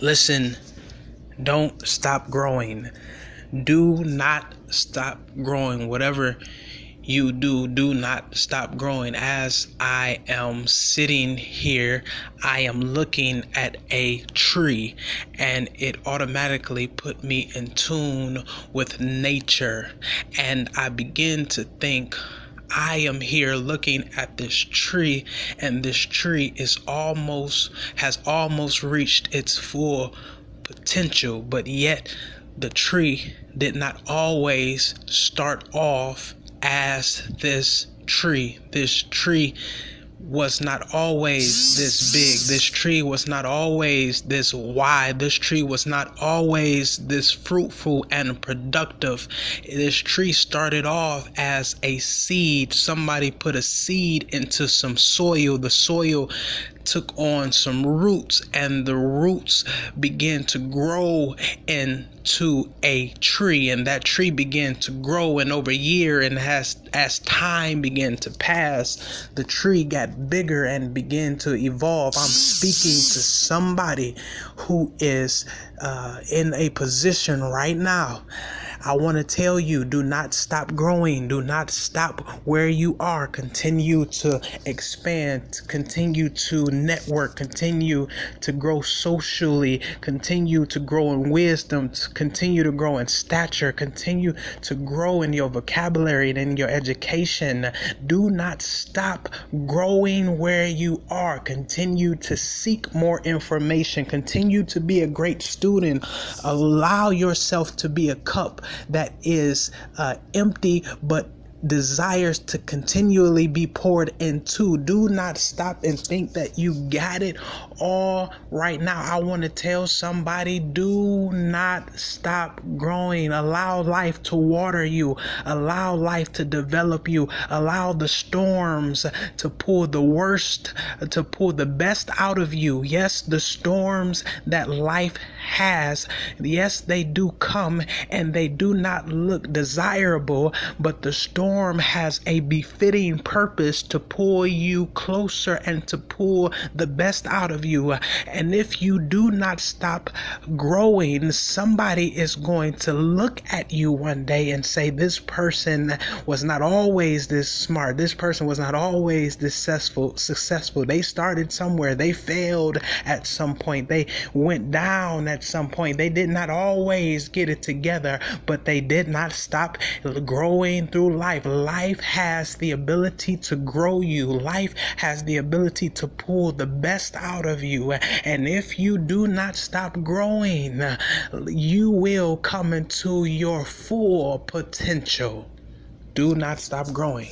Listen, don't stop growing. Do not stop growing. Whatever you do, do not stop growing. As I am sitting here, I am looking at a tree and it automatically put me in tune with nature. And I begin to think, I am here looking at this tree, and this tree is almost has almost reached its full potential, but yet the tree did not always start off as this tree. This tree was not always this big. This tree was not always this wide. This tree was not always this fruitful and productive. This tree started off as a seed. Somebody put a seed into some soil. The soil took on some roots and the roots began to grow into a tree and that tree began to grow and over year and as as time began to pass the tree got bigger and begin to evolve i'm speaking to somebody who is uh, in a position right now I want to tell you do not stop growing. Do not stop where you are. Continue to expand. Continue to network. Continue to grow socially. Continue to grow in wisdom. Continue to grow in stature. Continue to grow in your vocabulary and in your education. Do not stop growing where you are. Continue to seek more information. Continue to be a great student. Allow yourself to be a cup that is uh, empty but desires to continually be poured into. Do not stop and think that you got it all right now. I want to tell somebody do not stop growing. Allow life to water you, allow life to develop you, allow the storms to pull the worst, to pull the best out of you. Yes, the storms that life has, yes, they do come and they do not look desirable, but the storm has a befitting purpose to pull you closer and to pull the best out of you. And if you do not stop growing, somebody is going to look at you one day and say, This person was not always this smart. This person was not always this successful. Successful. They started somewhere. They failed at some point. They went down at some point. They did not always get it together, but they did not stop growing through life. Life has the ability to grow you. Life has the ability to pull the best out of you. And if you do not stop growing, you will come into your full potential. Do not stop growing.